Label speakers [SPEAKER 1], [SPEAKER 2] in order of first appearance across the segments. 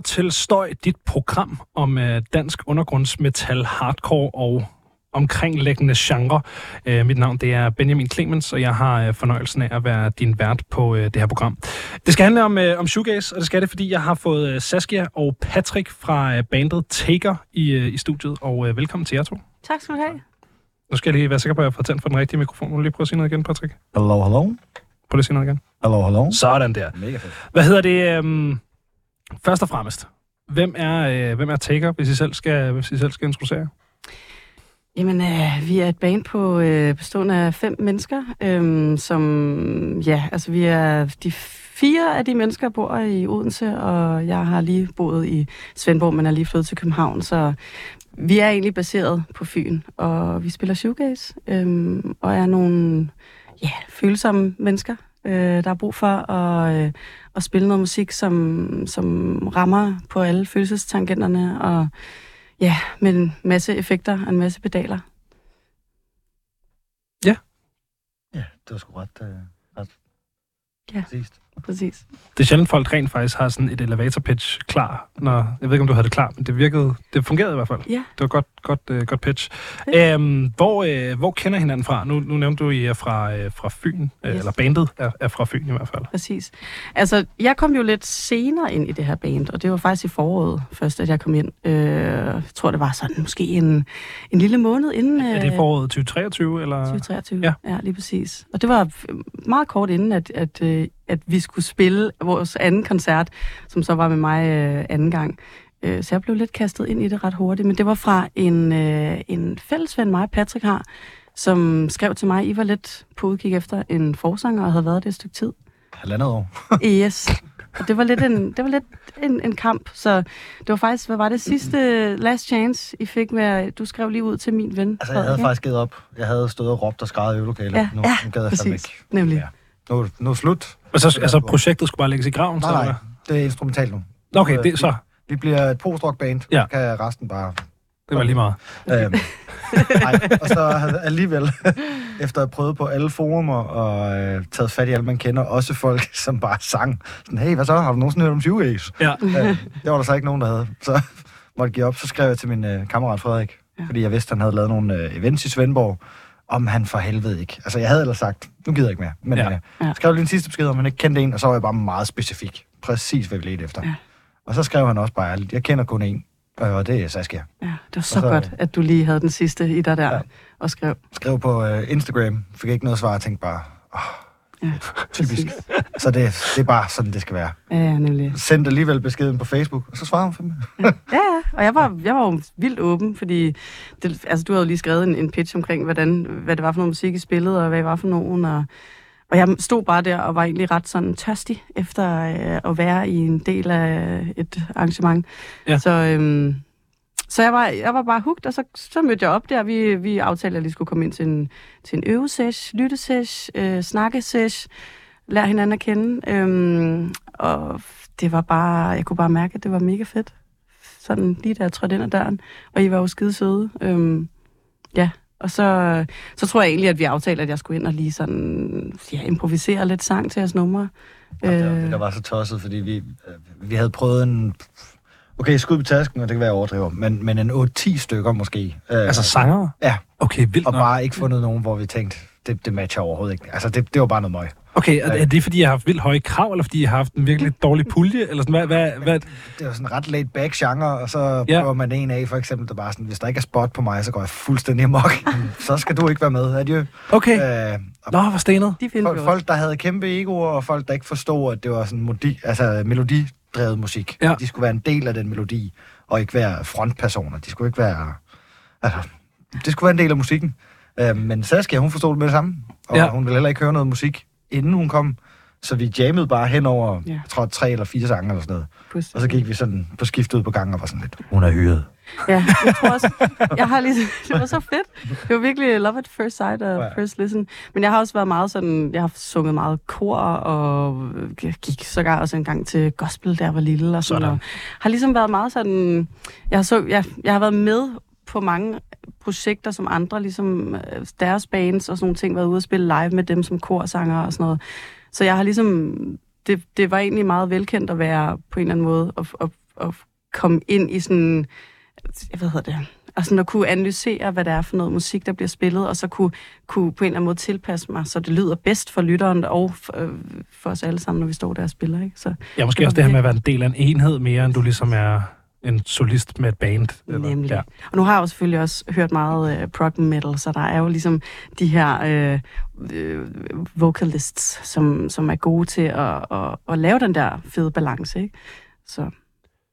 [SPEAKER 1] lytter til Støj, dit program om øh, dansk undergrundsmetal, hardcore og omkringliggende genre. Øh, mit navn det er Benjamin Clemens, og jeg har øh, fornøjelsen af at være din vært på øh, det her program. Det skal handle om, øh, om shoegaze, og det skal det, fordi jeg har fået øh, Saskia og Patrick fra øh, bandet Taker i, øh, i studiet, og øh, velkommen til jer to.
[SPEAKER 2] Tak skal du have.
[SPEAKER 1] Nu skal jeg lige være sikker på, at jeg får tændt for den rigtige mikrofon. Nu lige prøve at sige noget igen, Patrick.
[SPEAKER 3] Hallo, hallo.
[SPEAKER 1] Prøv lige at sige noget igen.
[SPEAKER 3] Hallo, hallo.
[SPEAKER 1] Sådan der.
[SPEAKER 3] Mega fedt.
[SPEAKER 1] Hvad hedder det? Øhm, først og fremmest, hvem er, øh, hvem er Taker, hvis I selv skal, hvis I selv skal introducere?
[SPEAKER 2] Jamen, øh, vi er et band på øh, bestående af fem mennesker, øh, som, ja, altså vi er de fire af de mennesker bor i Odense, og jeg har lige boet i Svendborg, men er lige flyttet til København, så vi er egentlig baseret på Fyn, og vi spiller shoegaze, øh, og er nogle, ja, følsomme mennesker, øh, der er brug for at, øh, at spille noget musik, som, som rammer på alle følelsestangenterne, og Ja, med en masse effekter og en masse pedaler.
[SPEAKER 3] Ja, det var sgu ret, øh, ret
[SPEAKER 2] Ja.
[SPEAKER 3] præcist.
[SPEAKER 2] Præcis.
[SPEAKER 1] Det er sjældent, folk rent faktisk har sådan et elevator pitch klar. Når, jeg ved ikke, om du havde det klar, men det virkede, det fungerede i hvert fald.
[SPEAKER 2] Ja.
[SPEAKER 1] Det var godt, godt, øh, godt pitch.
[SPEAKER 2] Fedt.
[SPEAKER 1] Øhm, hvor, øh, hvor kender hinanden fra? Nu, nu nævnte du, I er fra, øh, fra Fyn, øh,
[SPEAKER 2] Yes.
[SPEAKER 1] eller bandet er, er fra Fyn i hvert fald.
[SPEAKER 2] Præcis. Altså, jeg kom jo lidt senere ind i det her band, og det var faktisk i foråret først, at jeg kom ind. Øh, jeg tror, det var sådan måske en, en lille måned inden...
[SPEAKER 1] Er det
[SPEAKER 2] øh,
[SPEAKER 1] foråret 2023, eller?
[SPEAKER 2] 2023.
[SPEAKER 1] Ja.
[SPEAKER 2] Ja. ja, lige præcis. Og det var meget kort inden, at, at, øh, at vi skulle spille vores anden koncert, som så var med mig øh, anden gang. Øh, så jeg blev lidt kastet ind i det ret hurtigt. Men det var fra en, øh, en fælles ven, mig og Patrick har, som skrev til mig, I var lidt på udkig efter en forsanger, og havde været det et stykke tid.
[SPEAKER 3] Halvandet år.
[SPEAKER 2] Yes. Og det var lidt en, det var lidt en, en kamp, så det var faktisk, hvad var det sidste last chance, I fik med, du skrev lige ud til min ven.
[SPEAKER 3] Altså, jeg havde faktisk givet op. Jeg havde stået og råbt og skrejet i øvelokalet.
[SPEAKER 2] Ja,
[SPEAKER 3] nu,
[SPEAKER 2] ja,
[SPEAKER 3] nu gad jeg
[SPEAKER 2] Præcis,
[SPEAKER 3] ikke.
[SPEAKER 2] nemlig.
[SPEAKER 3] Ja. Nu, nu er slut.
[SPEAKER 1] Og så, altså, projektet skulle bare lægges i graven?
[SPEAKER 3] Nej,
[SPEAKER 1] så,
[SPEAKER 3] nej. Det er instrumentalt nu.
[SPEAKER 1] Okay, det, så.
[SPEAKER 3] Vi bliver et post-rock-band.
[SPEAKER 1] Ja.
[SPEAKER 3] Ja. kan resten bare...
[SPEAKER 1] Det var lige meget.
[SPEAKER 3] Øhm, nej, og så havde alligevel, efter at have prøvet på alle forumer og øh, taget fat i alle, man kender, også folk, som bare sang. Sådan, hey, hvad så? Har du nogensinde hørt om shoegaze?
[SPEAKER 1] Ja.
[SPEAKER 3] øh, det var der så ikke nogen, der havde. Så måtte give op. Så skrev jeg til min øh, kammerat Frederik,
[SPEAKER 2] ja.
[SPEAKER 3] fordi jeg vidste, han havde lavet nogle øh, events i Svendborg, om han for helvede ikke. Altså, jeg havde ellers sagt, nu gider jeg ikke mere. Men
[SPEAKER 1] Ja.
[SPEAKER 3] øh, skrev lige en sidste besked, om han ikke kendte en, og så var jeg bare meget specifik. Præcis, hvad vi ledte efter.
[SPEAKER 2] Ja.
[SPEAKER 3] Og så skrev han også bare ærligt, jeg kender kun en, og det er Saskia.
[SPEAKER 2] Ja, det var så,
[SPEAKER 3] Og så-
[SPEAKER 2] godt, at du lige havde den sidste i dig der ja.
[SPEAKER 3] Ja.
[SPEAKER 2] og skrev.
[SPEAKER 3] Skrev på øh, Instagram, fik ikke noget svar, og tænkte bare, åh,
[SPEAKER 2] Ja,
[SPEAKER 3] typisk. Så det, det er bare sådan, det skal være.
[SPEAKER 2] Ja, ja, nemlig.
[SPEAKER 3] Sendte alligevel beskeden på Facebook, og så svarede hun fandme.
[SPEAKER 2] Ja, ja, og jeg var, jeg var jo vildt åben, fordi det, altså, du havde jo lige skrevet en, en pitch omkring, hvordan, hvad det var for noget musik, I spillede, og hvad I var for nogen, og, og jeg stod bare der og var egentlig ret sådan tørstig efter øh, at være i en del af et arrangement.
[SPEAKER 1] Ja.
[SPEAKER 2] Så, øhm, så jeg var, jeg var bare hugt, og så, så mødte jeg op der. Vi, vi aftalte, at lige skulle komme ind til en, til en øvesesh, lyttesesh, øh, snakkesesh, lære hinanden at kende. Øhm, og det var bare, jeg kunne bare mærke, at det var mega fedt. Sådan lige da jeg trådte ind ad døren. Og I var jo skide søde. Øhm, ja, og så, så tror jeg egentlig, at vi aftalte, at jeg skulle ind og lige sådan, ja, improvisere lidt sang til jeres numre.
[SPEAKER 3] Øh. Det, var,
[SPEAKER 2] Øh,
[SPEAKER 3] det der var så tosset, fordi vi, øh, vi havde prøvet en... Okay, skud på tasken, og det kan være, jeg overdriver, men, men en 8-10 stykker måske. Øh,
[SPEAKER 1] Altså sanger?
[SPEAKER 3] Ja.
[SPEAKER 1] Okay, vildt
[SPEAKER 3] Og
[SPEAKER 1] nok.
[SPEAKER 3] bare ikke fundet nogen, hvor vi tænkte, det, det matcher overhovedet ikke. Altså, det, det var bare noget møg.
[SPEAKER 1] Okay, er, er det fordi, jeg har haft vildt høje krav, eller fordi, jeg har haft en virkelig dårlig pulje? Eller sådan, hvad, hvad, hvad?
[SPEAKER 3] Det var sådan en ret laid back genre, og så
[SPEAKER 1] Ja.
[SPEAKER 3] prøver man en af, for eksempel, der bare sådan, hvis der ikke er spot på mig, så går jeg fuldstændig amok. så skal du ikke være med. Adjø.
[SPEAKER 1] Okay.
[SPEAKER 3] Øh, og
[SPEAKER 1] Nå, hvor stenet.
[SPEAKER 2] de
[SPEAKER 3] folk,
[SPEAKER 2] jo
[SPEAKER 3] folk, der havde kæmpe egoer, og folk, der ikke forstod, at det var sådan modi, altså melodidrevet musik.
[SPEAKER 1] Ja.
[SPEAKER 3] De skulle være en del af den melodi, og ikke være frontpersoner. De skulle ikke være... Altså, det skulle være en del af musikken. Øh, men Saskia, hun forstod det med det samme. Og
[SPEAKER 1] ja.
[SPEAKER 3] hun ville heller ikke høre noget musik, inden hun kom. Så vi jammede bare hen over,
[SPEAKER 2] Ja.
[SPEAKER 3] jeg tror, tre eller fire sange eller sådan noget.
[SPEAKER 2] Præcis.
[SPEAKER 3] Og så gik vi sådan på skift ud på gangen og var sådan lidt, hun er hyret.
[SPEAKER 2] Ja, jeg tror også, jeg har lige, det var så fedt. Det var virkelig love at first sight og
[SPEAKER 3] Ja.
[SPEAKER 2] first listen. Men jeg har også været meget sådan, jeg har sunget meget kor, og jeg gik sågar også en gang til gospel, da jeg var lille. Og sådan,
[SPEAKER 1] Sådan.
[SPEAKER 2] og har ligesom været meget sådan, jeg har, så, jeg, jeg har været med på mange projekter, som andre, ligesom øh, deres bands og sådan nogle ting, været ude og spille live med dem som korsanger og sådan noget. Så jeg har ligesom, det, det var egentlig meget velkendt at være på en eller anden måde, og, og, at komme ind i sådan, jeg ved hedder det, og sådan at kunne analysere, hvad det er for noget musik, der bliver spillet, og så kunne, kunne på en eller anden måde tilpasse mig, så det lyder bedst for lytteren og for, øh, for os alle sammen, når vi står der og spiller. Ikke? Så,
[SPEAKER 1] Ja, måske
[SPEAKER 2] Det
[SPEAKER 1] også det her med at være en del af en enhed mere, end du ligesom er en solist med et band.
[SPEAKER 2] Nemlig.
[SPEAKER 1] Ja.
[SPEAKER 2] Og nu har jeg jo selvfølgelig også hørt meget øh, prog metal, så der er jo ligesom de her øh, øh, vocalists, som, som er gode til at, at, at lave den der fede balance. Ikke? Så,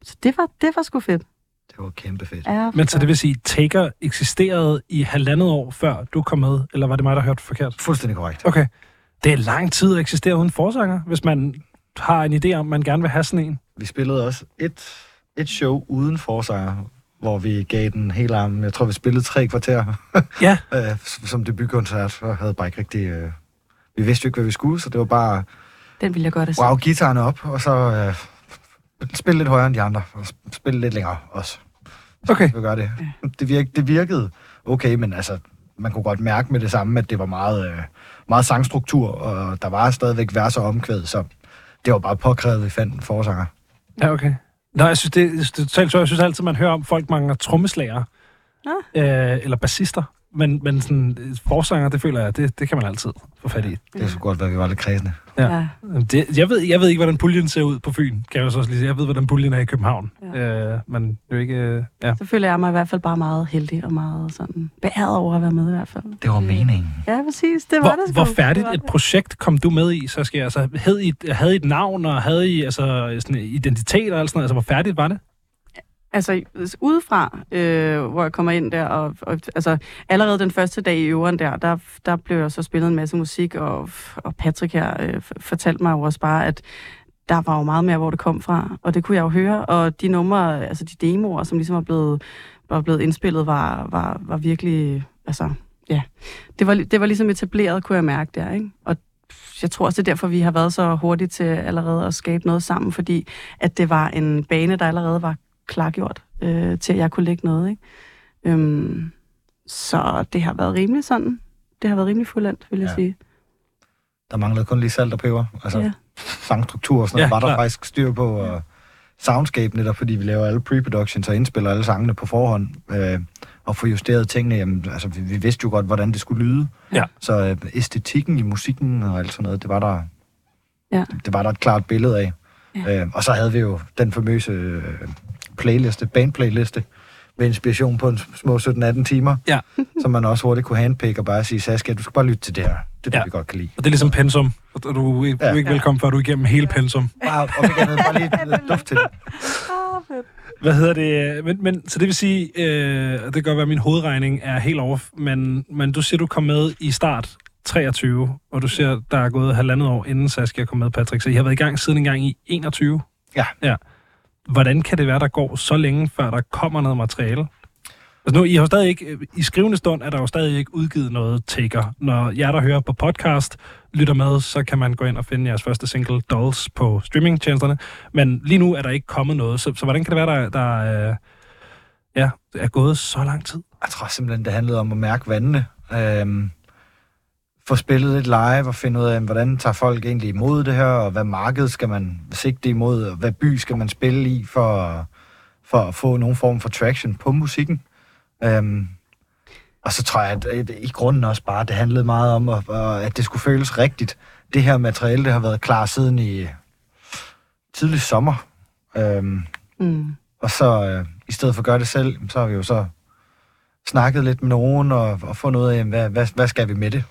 [SPEAKER 2] så det, var, det var sgu fedt.
[SPEAKER 3] Det var kæmpe fedt.
[SPEAKER 2] Ja,
[SPEAKER 1] Men så det vil sige, Taker eksisterede i halvandet år før du kom med, eller var det mig, der hørte forkert?
[SPEAKER 3] Fuldstændig korrekt.
[SPEAKER 1] Okay. Det er lang tid at eksistere uden forsanger, hvis man har en idé om, man gerne vil have sådan en.
[SPEAKER 3] Vi spillede også et, et show uden forsanger, hvor vi gav den hele armen. Jeg tror, vi spillede tre kvarter
[SPEAKER 1] Ja.
[SPEAKER 3] øh, som debutkoncert, og havde bare ikke rigtig... Øh, vi vidste jo ikke, hvad vi skulle, så det var bare,
[SPEAKER 2] Den vil jeg godt have
[SPEAKER 3] wow, gitaren op, og så øh, spille lidt højere end de andre, og sp- spille lidt længere også.
[SPEAKER 1] Okay.
[SPEAKER 3] Vi gør det. Det, virk, det virkede okay, men altså, man kunne godt mærke med det samme, at det var meget, øh, meget sangstruktur, og der var stadigvæk vers og omkvæd, så det var bare påkrævet, at vi fandt en forsanger.
[SPEAKER 1] Ja, okay. Nå, jeg synes, det, det. Jeg synes altid, man hører om, folk mangler trommeslager. Øh, eller bassister. Men, men sådan, forsanger, det føler jeg, det, det kan man altid få fat i.
[SPEAKER 3] Det skulle godt være, at vi var lidt kredsende.
[SPEAKER 1] Ja.
[SPEAKER 2] Ja.
[SPEAKER 1] Det, jeg, ved, jeg ved ikke, hvordan puljen ser ud på Fyn, kan jeg så også lige sige. Jeg ved, hvordan puljen er i København. Ja. Øh, men det er jo ikke... Øh, ja.
[SPEAKER 2] Så føler jeg mig i hvert fald bare meget heldig og meget sådan beæret over at være med i hvert fald.
[SPEAKER 3] Det var meningen.
[SPEAKER 2] Ja, præcis. Det var
[SPEAKER 1] Hvor,
[SPEAKER 2] det sgu.
[SPEAKER 1] hvor
[SPEAKER 2] Det
[SPEAKER 1] færdigt
[SPEAKER 2] var
[SPEAKER 1] et
[SPEAKER 2] det.
[SPEAKER 1] projekt kom du med i, så skal jeg, altså, havde I, et- havde I et navn, og havde I altså, sådan identitet og alt sådan noget? Altså, hvor færdigt var det?
[SPEAKER 2] Altså udefra, øh, hvor jeg kommer ind der, og, og altså allerede den første dag i øveren der, der, der blev jeg så spillet en masse musik, og, og Patrick her øh, fortalte mig jo også bare, at der var jo meget mere, hvor det kom fra, og det kunne jeg jo høre, og de numre, altså de demoer, som ligesom var blevet, var blevet indspillet, var, var, var virkelig, altså, ja, det var, det var ligesom etableret, kunne jeg mærke der, ikke? Og jeg tror også, det er derfor, vi har været så hurtigt til allerede at skabe noget sammen, fordi at det var en bane, der allerede var klargjort øh, til, at jeg kunne lægge noget. Ikke? Øhm, så det har været rimelig sådan. Det har været rimelig fuldendt, vil jeg
[SPEAKER 3] Ja.
[SPEAKER 2] ja. sige.
[SPEAKER 3] Der manglede kun lige salt og peber. Altså,
[SPEAKER 2] Ja.
[SPEAKER 3] sangstruktur og sådan noget,
[SPEAKER 1] Ja,
[SPEAKER 3] var der faktisk styr på. Og soundscape netop, fordi vi laver alle pre-productions og indspiller alle sangene på forhånd. Øh, og får justeret tingene. Jamen, altså, vi, vi vidste jo godt, hvordan det skulle lyde.
[SPEAKER 1] Ja.
[SPEAKER 3] Så øh, æstetikken i musikken og alt sådan noget, det var der,
[SPEAKER 2] Ja.
[SPEAKER 3] det var der et klart billede af.
[SPEAKER 2] Ja.
[SPEAKER 3] Øh, og så havde vi jo den famøse øh, playliste, bandplayliste, med inspiration på en små 17-18 timer,
[SPEAKER 1] Ja.
[SPEAKER 3] som man også hurtigt kunne handpick og bare sige, Saskia, du skal bare lytte til det her. Det er det,
[SPEAKER 1] Ja.
[SPEAKER 3] vi godt kan lide.
[SPEAKER 1] Og det er ligesom pensum. Og du, du, er
[SPEAKER 3] Ja.
[SPEAKER 1] ikke velkommen, før du er igennem hele pensum.
[SPEAKER 3] Bare, og vi kan bare lige lidt duft til det.
[SPEAKER 2] Ah.
[SPEAKER 1] Hvad hedder det? Men, men, så det vil sige, øh, det kan godt være, at min hovedregning er helt over, men, men du siger, du kom med i start 23, og du siger, der er gået halvandet år, inden Saskia kom med, Patrick. Så I har været i gang siden engang i 21?
[SPEAKER 3] Ja.
[SPEAKER 1] ja. Hvordan kan det være, der går så længe, før der kommer noget materiale? Altså nu, I har stadig ikke, øh, i skrivende stund er der jo stadig ikke udgivet noget taker. Når jer, der hører på podcast, lytter med, så kan man gå ind og finde jeres første single, Dolls, på streamingtjenesterne. Men lige nu er der ikke kommet noget, så, så hvordan kan det være, der, der øh, ja, er gået så lang tid?
[SPEAKER 3] Jeg tror simpelthen, det handlede om at mærke vandene. Øhm, få spillet lidt live og finde ud af, hvordan tager folk egentlig imod det her, og hvad marked skal man sigte imod, og hvad by skal man spille i for, for at få nogen form for traction på musikken. Øhm, og så tror jeg, at at i grunden også bare, det handlede meget om, at, at det skulle føles rigtigt. Det her materiale, det har været klar siden i tidlig sommer. Øhm,
[SPEAKER 2] Mm.
[SPEAKER 3] og så øh, i stedet for at gøre det selv, så har vi jo så snakket lidt med nogen og, og fundet ud af, hvad, hvad, hvad skal vi med det?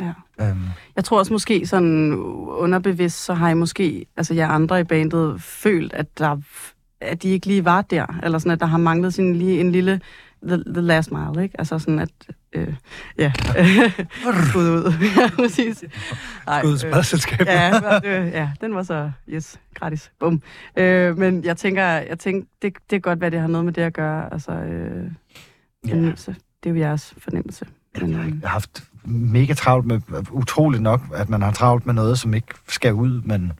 [SPEAKER 2] Ja.
[SPEAKER 3] Øhm,
[SPEAKER 2] Jeg tror også måske sådan underbevidst, så har I måske, altså jer andre i bandet, følt, at, der, at de ikke lige var der, eller sådan, at der har manglet sådan lige en lille the, the last mile, ikke? Altså sådan, at, øh, ja, ud ud, ja, præcis. Ej,
[SPEAKER 1] Gud,
[SPEAKER 2] øh, ja, øh, ja, den var så, yes, gratis, bum. Øh, men jeg tænker, jeg tænker det, det kan godt være, det har noget med det at gøre, altså, øh, fornemmelse. Det er jo jeres fornemmelse. Men,
[SPEAKER 3] jeg har haft mega travlt med, utroligt nok, at man har travlt med noget, som ikke skal ud, men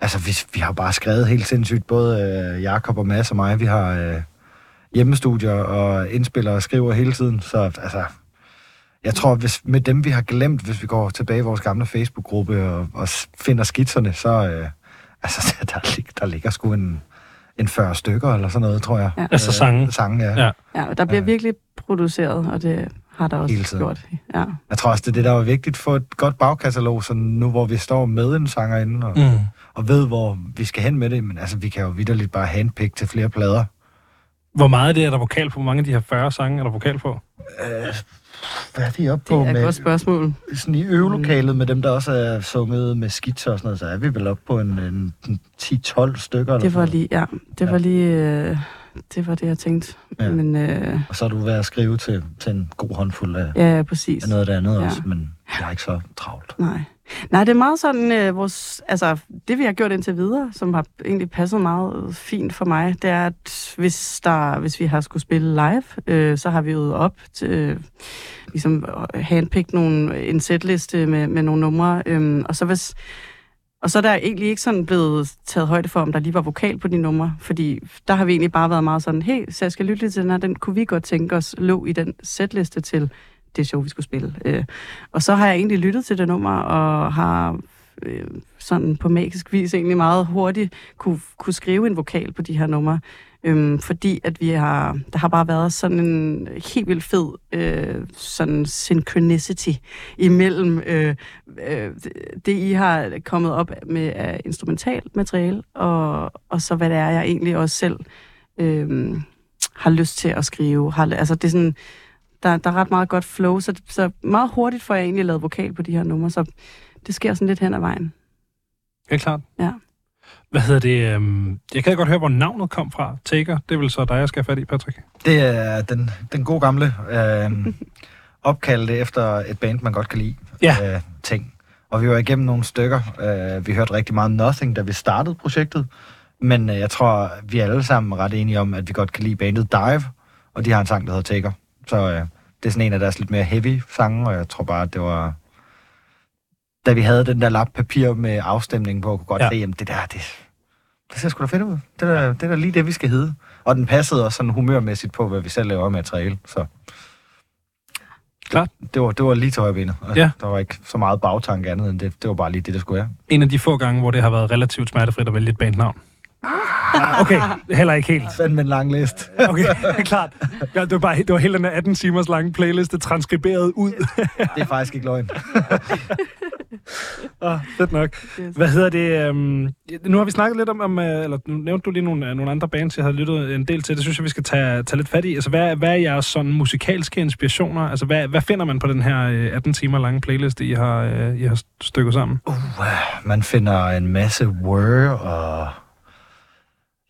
[SPEAKER 3] altså, vi, vi har bare skrevet helt sindssygt, både øh, Jakob og Mads og mig, vi har øh, hjemmestudier og indspiller og skriver hele tiden, så altså, jeg tror, hvis med dem, vi har glemt, hvis vi går tilbage i vores gamle Facebook-gruppe og, og finder skitserne, så øh, altså, der, lig, der ligger sgu en, en 40 stykker eller sådan noget, tror jeg.
[SPEAKER 2] Ja.
[SPEAKER 1] Altså sange.
[SPEAKER 3] Øh, sange, ja.
[SPEAKER 1] Ja.
[SPEAKER 3] ja.
[SPEAKER 2] Ja, og der bliver
[SPEAKER 3] Ja.
[SPEAKER 2] virkelig produceret, og det har der også
[SPEAKER 3] Hele tiden.
[SPEAKER 2] gjort. Ja.
[SPEAKER 3] Jeg tror også, det er det, der var vigtigt for et godt bagkatalog, så nu hvor vi står med en sanger inde og, mm.
[SPEAKER 1] Mm.
[SPEAKER 3] og ved, hvor vi skal hen med det, men altså, vi kan jo vidderligt bare handpick til flere plader.
[SPEAKER 1] Hvor meget af det er der vokal på? Hvor mange af de her 40 sange er der vokal på?
[SPEAKER 3] Øh, hvad er de oppe
[SPEAKER 2] Det
[SPEAKER 3] på?
[SPEAKER 2] er et
[SPEAKER 3] med,
[SPEAKER 2] godt spørgsmål.
[SPEAKER 3] sådan i øvelokalet med dem, der også er sunget med skitser og sådan noget, så er vi vel oppe på en, en, en 10-12 stykker. Eller
[SPEAKER 2] Det var lige, ja, det
[SPEAKER 3] Ja.
[SPEAKER 2] var lige, øh, det var det, jeg tænkte.
[SPEAKER 3] Ja.
[SPEAKER 2] Ja. Men, øh,
[SPEAKER 3] Og så er du ved at skrive til, til en god håndfuld af,
[SPEAKER 2] ja, præcis.
[SPEAKER 3] af noget af det andet
[SPEAKER 2] Ja.
[SPEAKER 3] også, men jeg er ikke så travlt.
[SPEAKER 2] Nej. Nej, det er meget sådan, øh, vores, altså det vi har gjort indtil videre, som har egentlig passet meget fint for mig, det er, at hvis, der, hvis vi har skulle spille live, øh, så har vi øvet op til, øh, ligesom handpicked nogle, en setliste med, med nogle numre, øh, og så hvis, og så er der egentlig ikke sådan blevet taget højde for, om der lige var vokal på de numre, fordi der har vi egentlig bare været meget sådan, hey, så jeg skal lytte lidt til den her, den kunne vi godt tænke os lå i den setliste til det show, vi skulle spille. Øh, og så har jeg egentlig lyttet til det nummer, og har øh, sådan på magisk vis egentlig meget hurtigt kunne, kunne skrive en vokal på de her numre. Øhm, fordi at vi har, der har bare været sådan en helt vildt fed øh, sådan synchronicity imellem øh, øh, det, I har kommet op med af instrumentalt materiale, og, og så hvad det er, jeg egentlig også selv øh, har lyst til at skrive. Har, altså det er sådan, der, der er ret meget godt flow, så, så meget hurtigt får jeg egentlig lavet vokal på de her numre, så det sker sådan lidt hen ad vejen.
[SPEAKER 1] Er klart.
[SPEAKER 2] Ja.
[SPEAKER 1] Hvad hedder det? øhm, Jeg kan godt høre, hvor navnet kom fra. Taker, det er vel så dig, jeg skal have fat i, Patrick.
[SPEAKER 3] Det er den, den gode gamle øh, opkaldte efter et band, man godt kan lide.
[SPEAKER 1] Ja.
[SPEAKER 3] Øh, ting. Og vi var igennem nogle stykker. Øh, vi hørte rigtig meget Nothing, da vi startede projektet. Men øh, jeg tror, vi er alle sammen ret enige om, at vi godt kan lide bandet Dive. Og de har en sang, der hedder Taker. Så øh, det er sådan en af deres lidt mere heavy sange, og jeg tror bare, at det var... Da vi havde den der lap papir med afstemningen på, kunne godt
[SPEAKER 1] Ja.
[SPEAKER 3] se, at det der, det, det ser sgu da fedt ud. Det er, det er da lige det, vi skal hedde. Og den passede også sådan humørmæssigt på, hvad vi selv laver af materiale. Så
[SPEAKER 1] Klart.
[SPEAKER 3] det var, det var lige til højbenet.
[SPEAKER 1] Ja.
[SPEAKER 3] Der var ikke så meget bagtanke andet end det. Det var bare lige det, det skulle være.
[SPEAKER 1] En af de få gange, hvor det har været relativt smertefrit at vælge et bandnavn. Okay, heller ikke helt.
[SPEAKER 3] Fandme en lang liste.
[SPEAKER 1] Okay, klart. Ja, det, var bare, det var hele den her 18 timers lange playliste transkriberet ud.
[SPEAKER 3] det er faktisk ikke løgn.
[SPEAKER 1] Ah, fedt nok. Hvad hedder det? Um, nu har vi snakket lidt om, om øh, eller nu nævnte du lige nogle, øh, nogle andre bands, jeg havde lyttet en del til. Det synes jeg, vi skal tage, tage lidt fat i. Altså, hvad, hvad er jeres sådan musikalske inspirationer? Altså, hvad, hvad finder man på den her øh, 18 timer lange playliste, I har, øh, I har stykket sammen?
[SPEAKER 3] Uh, man finder en masse Word og...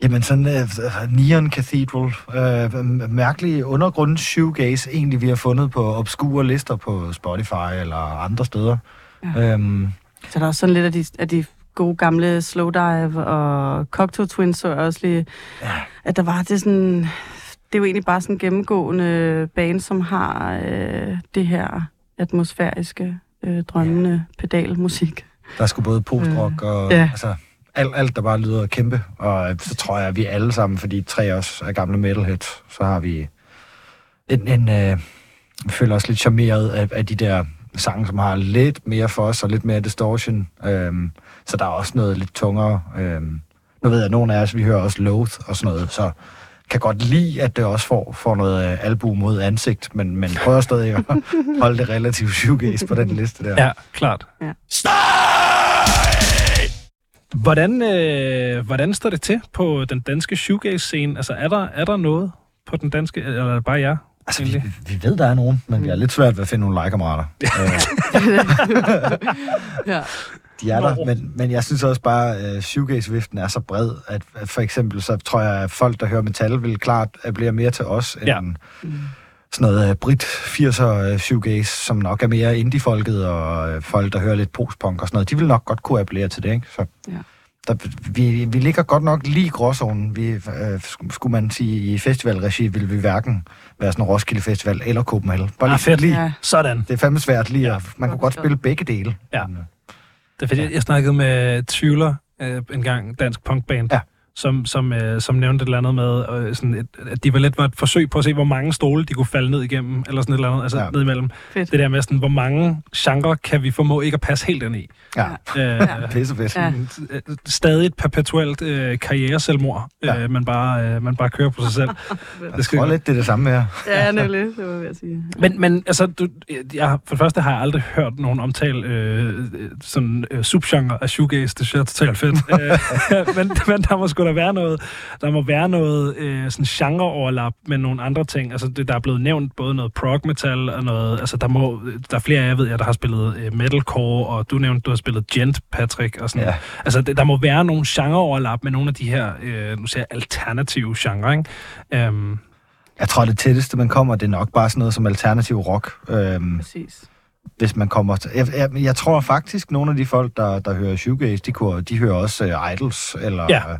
[SPEAKER 3] Jamen sådan uh, Neon Cathedral. Uh, mærkelige undergrunds shoegaze, egentlig vi har fundet på obskure lister på Spotify eller andre steder. Ja. Um,
[SPEAKER 2] Så der er også sådan lidt af de, af de gode gamle Slowdive og Cocteau Twins, så også lige,
[SPEAKER 3] Ja.
[SPEAKER 2] at der var det sådan, det er jo egentlig bare sådan en gennemgående bane, som har øh, det her atmosfæriske, øh, drømmende pedalmusik.
[SPEAKER 3] der er sgu både postrock og
[SPEAKER 2] ja.
[SPEAKER 3] altså, alt, alt, der bare lyder kæmpe. Og øh, så tror jeg, at vi alle sammen, fordi tre også er gamle metalheads, så har vi en... en øh, føler os lidt charmeret af, af de der sange, som har lidt mere for os og lidt mere distortion. Øhm, så der er også noget lidt tungere. Øhm, nu ved jeg, at nogle af os, vi hører også Loath og sådan noget, så kan godt lide, at det også får, får noget øh, albu mod ansigt, men, men prøver stadig at holde det relativt shoegaze på den liste der.
[SPEAKER 1] Ja, klart.
[SPEAKER 2] Ja.
[SPEAKER 1] Hvordan, øh, hvordan står det til på den danske shoegaze-scene? Altså, er der, er der noget på den danske, eller er det bare jer?
[SPEAKER 3] Altså, vi, vi ved, der er nogen, men vi har lidt svært ved at finde nogle legekammerater. Øh,
[SPEAKER 2] Ja.
[SPEAKER 3] de er der, men, men jeg synes også bare, at uh, shoegaze-viften er så bred, at, at for eksempel, så tror jeg, at folk, der hører metal, vil klart appellere mere til os, end
[SPEAKER 1] Ja.
[SPEAKER 2] Mm.
[SPEAKER 3] sådan noget uh, Brit 80'er uh, shoegaze, som nok er mere indie-folket, og uh, folk, der hører lidt postpunk og sådan noget, de vil nok godt kunne appellere til det, ikke? Så
[SPEAKER 2] Ja.
[SPEAKER 3] der, vi, vi ligger godt nok lige i gråzonen. Vi, uh, skulle man sige, i festivalregi vil vi hverken være sådan en Roskilde Festival eller Copenhagen. Bare lige,
[SPEAKER 1] Ah, fedt.
[SPEAKER 3] lige
[SPEAKER 2] Ja.
[SPEAKER 1] Sådan.
[SPEAKER 3] det er fandme svært lige
[SPEAKER 1] Ja.
[SPEAKER 3] at... Man kunne godt spille begge dele.
[SPEAKER 1] Ja.
[SPEAKER 3] Men, øh,
[SPEAKER 1] Det er fordi, jeg snakkede med Tvivler øh, en gang, dansk punkband,
[SPEAKER 3] Ja.
[SPEAKER 1] Som, som, øh, som nævnte et eller andet med, øh, sådan et, at de var lidt var et forsøg på at se, hvor mange stole de kunne falde ned igennem, eller sådan et eller andet, altså
[SPEAKER 3] Ja.
[SPEAKER 1] ja. ned imellem.
[SPEAKER 2] Fedt.
[SPEAKER 1] Det der med sådan, hvor mange genre kan vi formå ikke at passe helt ind i.
[SPEAKER 3] Ja,
[SPEAKER 1] Øh,
[SPEAKER 3] pisse fedt.
[SPEAKER 2] Ja.
[SPEAKER 1] øh, stadig et perpetuelt øh, karriereselvmord,
[SPEAKER 3] Ja.
[SPEAKER 1] ja. øh, man, bare, øh, man bare kører på sig selv.
[SPEAKER 3] Jeg tror lidt, det er det samme her.
[SPEAKER 2] Ja, nemlig. Det var jeg sige.
[SPEAKER 1] Men, men altså, du, jeg, for det første har jeg aldrig hørt nogen omtale øh, øh, sådan øh, subgenre af shoegaze. Det synes jeg er totalt fedt. øh, men, men der må sgu da være noget, der må være noget øh, sådan genre-overlap med nogle andre ting. Altså, det, der er blevet nævnt både noget prog metal og noget, altså der må, der er flere af jer, ved jeg, der har spillet øh, metalcore, og du nævnte, du har spillet gent, Patrick, og sådan.
[SPEAKER 3] Ja.
[SPEAKER 1] Altså, det, der må være nogle genre-overlap med nogle af de her, øh, nu siger jeg, alternative genre, ikke? Øhm,
[SPEAKER 3] Jeg tror, det tætteste, man kommer, det er nok bare sådan noget som alternativ rock. Øhm,
[SPEAKER 2] Præcis.
[SPEAKER 3] Hvis man kommer til... Jeg, jeg, jeg tror faktisk, nogle af de folk, der, der hører shoegaze, de, kunne, de hører også uh, Idols, eller
[SPEAKER 1] Ja.
[SPEAKER 3] ja.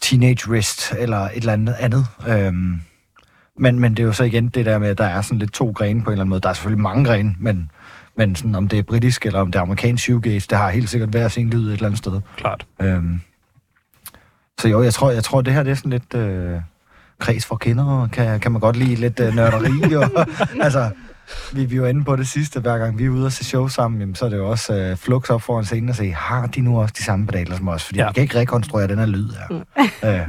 [SPEAKER 3] Teenage Wrist, eller et eller andet andet. Øhm, men, men det er jo så igen det der med, at der er sådan lidt to grene på en eller anden måde. Der er selvfølgelig mange grene, men, men sådan, om det er britisk eller om det er amerikansk shoegaze, det har helt sikkert hver sin lyd et eller andet sted.
[SPEAKER 1] klart.
[SPEAKER 3] Øhm, så jo, jeg tror, jeg tror, det her det er sådan lidt øh, kreds for kender, kan, kan man godt lide lidt øh, nørderi. Og, altså, vi, vi er jo inde på det sidste, hver gang vi er ude og se show sammen, jamen, så er det jo også øh, flux op foran scenen og se, har de nu også de samme pedaler som os? Fordi
[SPEAKER 1] Ja.
[SPEAKER 3] vi kan ikke rekonstruere den her lyd her. øh,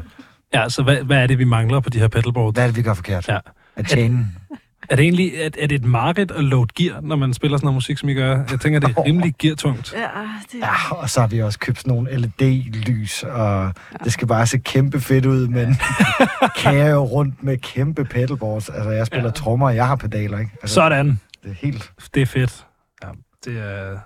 [SPEAKER 1] Ja, så hvad, hvad er det, vi mangler på de her pedalboards?
[SPEAKER 3] hvad er det, vi gør forkert?
[SPEAKER 1] Ja.
[SPEAKER 3] At chainen.
[SPEAKER 1] Er det egentlig er, er det et mareridt at load gear, når man spiller sådan noget musik, som I gør? Jeg tænker, det er rimelig geartungt.
[SPEAKER 2] Ja, det
[SPEAKER 3] Ja, og så har vi også købt sådan nogle LED-lys, og det skal bare se kæmpe fedt ud, men kan jo rundt med kæmpe pedalboards. Altså, jeg spiller
[SPEAKER 1] Ja.
[SPEAKER 3] ja. trommer, og jeg har pedaler, ikke? Altså,
[SPEAKER 1] Sådan.
[SPEAKER 3] Det er helt...
[SPEAKER 1] Det er fedt. Ja, det er...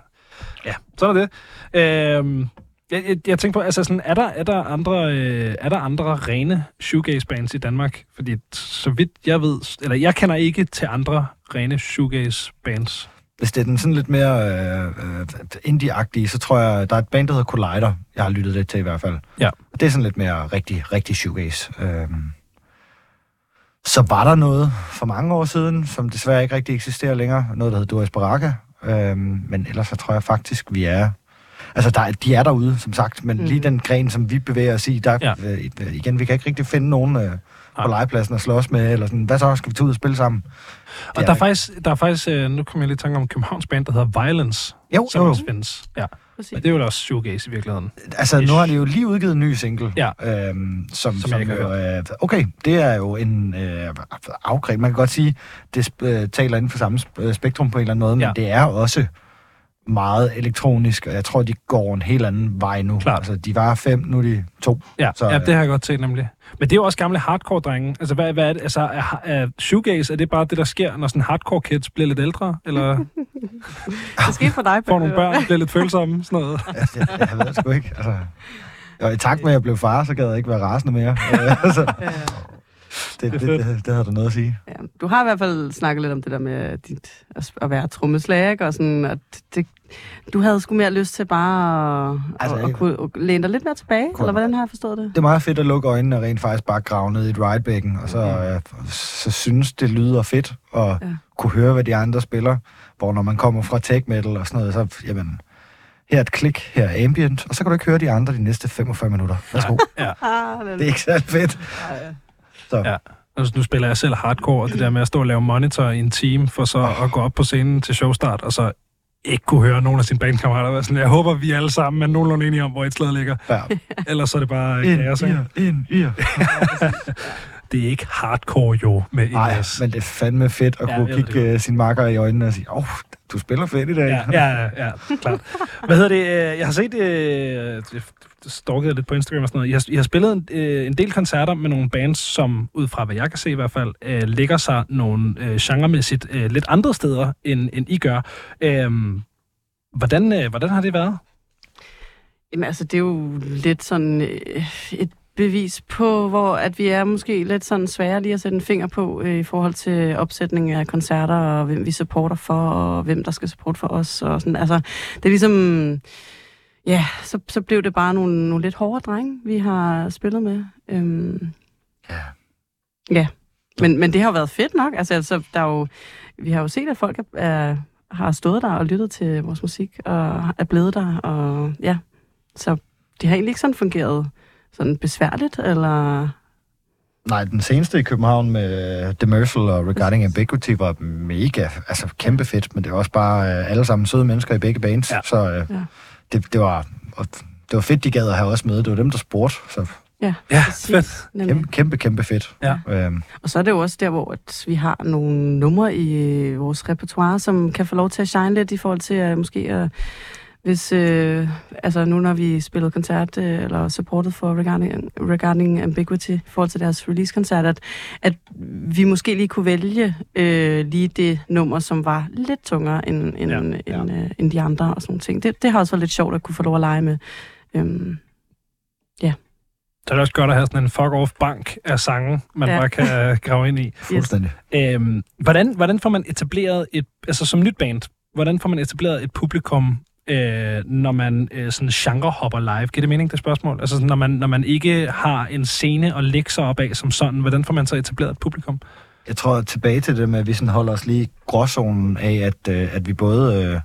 [SPEAKER 1] Ja, sådan er det. Øhm, jeg, jeg, jeg tænker på, altså sådan, er der, er der andre, øh, er der andre rene shoegaze bands i Danmark? Fordi så vidt jeg ved, eller jeg kender ikke til andre rene shoegaze bands.
[SPEAKER 3] Hvis det er den sådan lidt mere øh, øh, indie-agtige, så tror jeg, der er et band, der hedder Collider, jeg har lyttet lidt til i hvert fald.
[SPEAKER 1] Ja.
[SPEAKER 3] Det er sådan lidt mere rigtig, rigtig shoegaze. Øhm, så var der noget for mange år siden, som desværre ikke rigtig eksisterer længere. Noget, der hedder Doris Baraka. Øhm, men ellers så tror jeg faktisk, vi er... Altså, der, er- de er derude, som sagt, men mm. lige
[SPEAKER 2] Mhm.
[SPEAKER 3] den gren, som vi bevæger os i, der,
[SPEAKER 1] Ja.
[SPEAKER 3] ja. øh, igen, vi kan ikke rigtig finde nogen øh, på legepladsen at slås med, eller sådan, hvad så, skal vi tage ud og spille sammen?
[SPEAKER 1] Og
[SPEAKER 3] Det
[SPEAKER 1] der er,
[SPEAKER 3] er-
[SPEAKER 1] faktisk, der er faktisk, øh, nu kommer jeg lige i tanke om Københavns band, der hedder Violence,
[SPEAKER 3] Jo,
[SPEAKER 1] som
[SPEAKER 3] jo,
[SPEAKER 1] findes. Ja.
[SPEAKER 2] præcis.
[SPEAKER 1] Men det er jo også shoegaze i virkeligheden.
[SPEAKER 3] Altså,
[SPEAKER 1] Ish.
[SPEAKER 3] nu har de jo lige udgivet en ny single.
[SPEAKER 1] Ja.
[SPEAKER 3] Øhm, som,
[SPEAKER 1] Som
[SPEAKER 3] som, jo, øh, okay, det er jo en øh, afgreb. Man kan godt sige, det sp- øh, taler inden for samme sp- øh, spektrum på en eller anden måde, men
[SPEAKER 1] Ja.
[SPEAKER 3] det er også meget elektronisk, og jeg tror, de går en helt anden vej nu.
[SPEAKER 1] Klart.
[SPEAKER 3] Altså, de var fem, nu er de to.
[SPEAKER 1] Ja,
[SPEAKER 3] Så,
[SPEAKER 1] ja,
[SPEAKER 3] øh,
[SPEAKER 1] det har jeg godt set nemlig. Men det er jo også gamle hardcore-drenge. Altså, hvad, hvad er det? Altså, er, er shoegaze, er det bare det, der sker, når sådan hardcore kids bliver lidt ældre? Eller
[SPEAKER 2] Det sker for dig,
[SPEAKER 1] får nogle børn, bliver lidt følsomme? Sådan noget.
[SPEAKER 3] Altså, jeg, jeg ved det sgu ikke. Altså, og i takt med, at jeg blev far, så gad jeg ikke være rasende mere. Øh, altså,
[SPEAKER 2] Ja.
[SPEAKER 3] det, det, det, det, det havde du noget at sige.
[SPEAKER 2] Ja, du har i hvert fald snakket lidt om det der med dit, at, være trommeslager, ikke? og sådan, at det, du havde sgu mere lyst til bare at,
[SPEAKER 3] Altså,
[SPEAKER 2] at, at, kunne at læne dig lidt mere tilbage,
[SPEAKER 3] Kunne-
[SPEAKER 2] eller hvordan har jeg forstået det?
[SPEAKER 3] Det er meget fedt at lukke øjnene og rent faktisk bare grave ned i et ridebækken, og så, øh, så synes det lyder fedt at
[SPEAKER 2] Ja.
[SPEAKER 3] ja. kunne høre, hvad de andre spiller. Hvor når man kommer fra tech metal og sådan noget, så jamen, her er et klik, her er ambient, og så kan du ikke høre de andre de næste 45 minutter. Værsgo.
[SPEAKER 1] Ja.
[SPEAKER 2] Ah, det,
[SPEAKER 3] er ikke særlig fedt. Så
[SPEAKER 1] Ja. Altså, nu spiller jeg selv hardcore, og det der med at stå og lave monitor i en time, for så at gå op på scenen til showstart, og så ikke kunne høre nogen af sine bandkammerater. være Sådan, jeg håber, vi alle sammen er nogenlunde enige om, hvor et slag ligger.
[SPEAKER 3] ja.
[SPEAKER 1] Ellers så er det bare
[SPEAKER 3] Ind,
[SPEAKER 1] kaos, ikke?
[SPEAKER 3] ind, ir.
[SPEAKER 1] Det er ikke hardcore jo med
[SPEAKER 3] Nej, men det er fandme fedt at
[SPEAKER 1] Ja,
[SPEAKER 3] kunne kigge uh, sine makker i øjnene og sige, åh, oh, du spiller fedt i dag.
[SPEAKER 1] Ja, ja, ja, ja, klart. Hvad hedder det? øh, Jeg har set, øh, det stalket lidt på Instagram og sådan noget. Jeg har, jeg har spillet en, øh, en del koncerter med nogle bands, som ud fra hvad jeg kan se i hvert fald, øh, ligger sig nogle øh, genremæssigt øh, lidt andre steder, end, end I gør. Øh, hvordan, øh, hvordan har det været?
[SPEAKER 2] Jamen, altså, det er jo lidt sådan øh, et bevis på, hvor at vi er måske lidt sådan svære lige at sætte en finger på øh, i forhold til opsætning af koncerter, og hvem vi supporter for, og hvem der skal support for os. Og sådan. Altså, det er ligesom... Ja, så, så blev det bare nogle, nogle lidt hårde drenge, vi har spillet med. Øhm,
[SPEAKER 3] Ja.
[SPEAKER 2] Ja, men, men det har jo været fedt nok. Altså, altså der er jo, vi har jo set, at folk er, er, har stået der og lyttet til vores musik, og er blevet der, og ja, så det har egentlig ikke sådan fungeret sådan besværligt, eller...
[SPEAKER 3] Nej, den seneste i København med Demersal og Regarding Ambiguity var mega, altså kæmpe fedt, men det var også bare øh, alle sammen søde mennesker i begge bands,
[SPEAKER 1] Ja.
[SPEAKER 3] så øh,
[SPEAKER 2] Ja.
[SPEAKER 3] Det, det, var, og det var fedt, de gad at have os med. Det var dem, der spurgte, så
[SPEAKER 2] Ja,
[SPEAKER 1] Ja, fedt.
[SPEAKER 3] Kæmpe, kæmpe, kæmpe fedt.
[SPEAKER 1] Ja.
[SPEAKER 3] Øhm,
[SPEAKER 2] Og så er det jo også der, hvor at vi har nogle numre i vores repertoire, som kan få lov til at shine lidt i forhold til at måske at hvis, øh, altså nu når vi spillede koncert, øh, eller supportet for Regarding, Regarding Ambiguity i forhold til deres release-koncert, at, at vi måske lige kunne vælge øh, lige det nummer, som var lidt tungere end, end,
[SPEAKER 1] Ja,
[SPEAKER 2] ja,
[SPEAKER 1] ja.
[SPEAKER 2] end, øh, end de andre og sådan nogle ting. Det, det har også været lidt sjovt at kunne få lov at lege med. Øhm,
[SPEAKER 1] Så er det også godt at have sådan en fuck-off-bank af sange, man ja.
[SPEAKER 2] Ja.
[SPEAKER 1] bare kan grave ind i.
[SPEAKER 3] fuldstændig.
[SPEAKER 1] Øhm, hvordan, hvordan får man etableret et, altså som nyt band, hvordan får man etableret et publikum, øh, når man øh, sådan genre-hopper live? Giver det mening, det spørgsmål? Altså sådan, når man, når man ikke har en scene at lægge sig op af som sådan, hvordan får man så etableret et publikum?
[SPEAKER 3] Jeg tror tilbage til det med, at vi sådan holder os lige i gråzonen af, at, øh, at vi både... Øh,